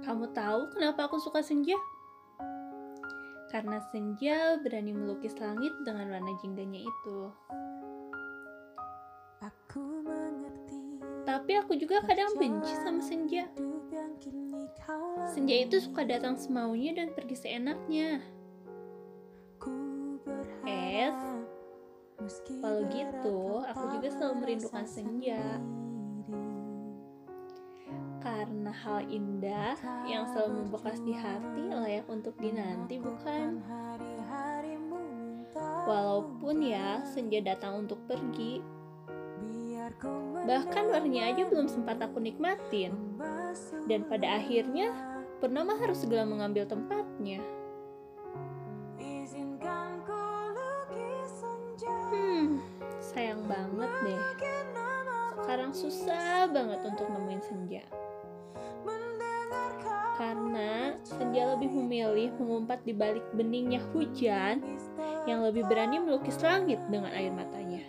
Kamu tahu kenapa aku suka senja? Karena senja berani melukis langit dengan warna jingganya itu. Aku mengerti Tapi aku juga kadang benci sama senja. Senja itu suka datang semaunya dan pergi seenaknya. Es, Kalau gitu, aku juga selalu merindukan senja. Karena hal indah yang selalu membekas di hati layak untuk dinanti, bukan? Walaupun ya senja datang untuk pergi, bahkan warnanya aja belum sempat aku nikmatin. Dan pada akhirnya, Purnama harus segera mengambil tempatnya. Hmm, sayang banget deh. Sekarang susah banget untuk nemuin senja. Karena senja lebih memilih mengumpat di balik beningnya hujan yang lebih berani melukis langit dengan air matanya.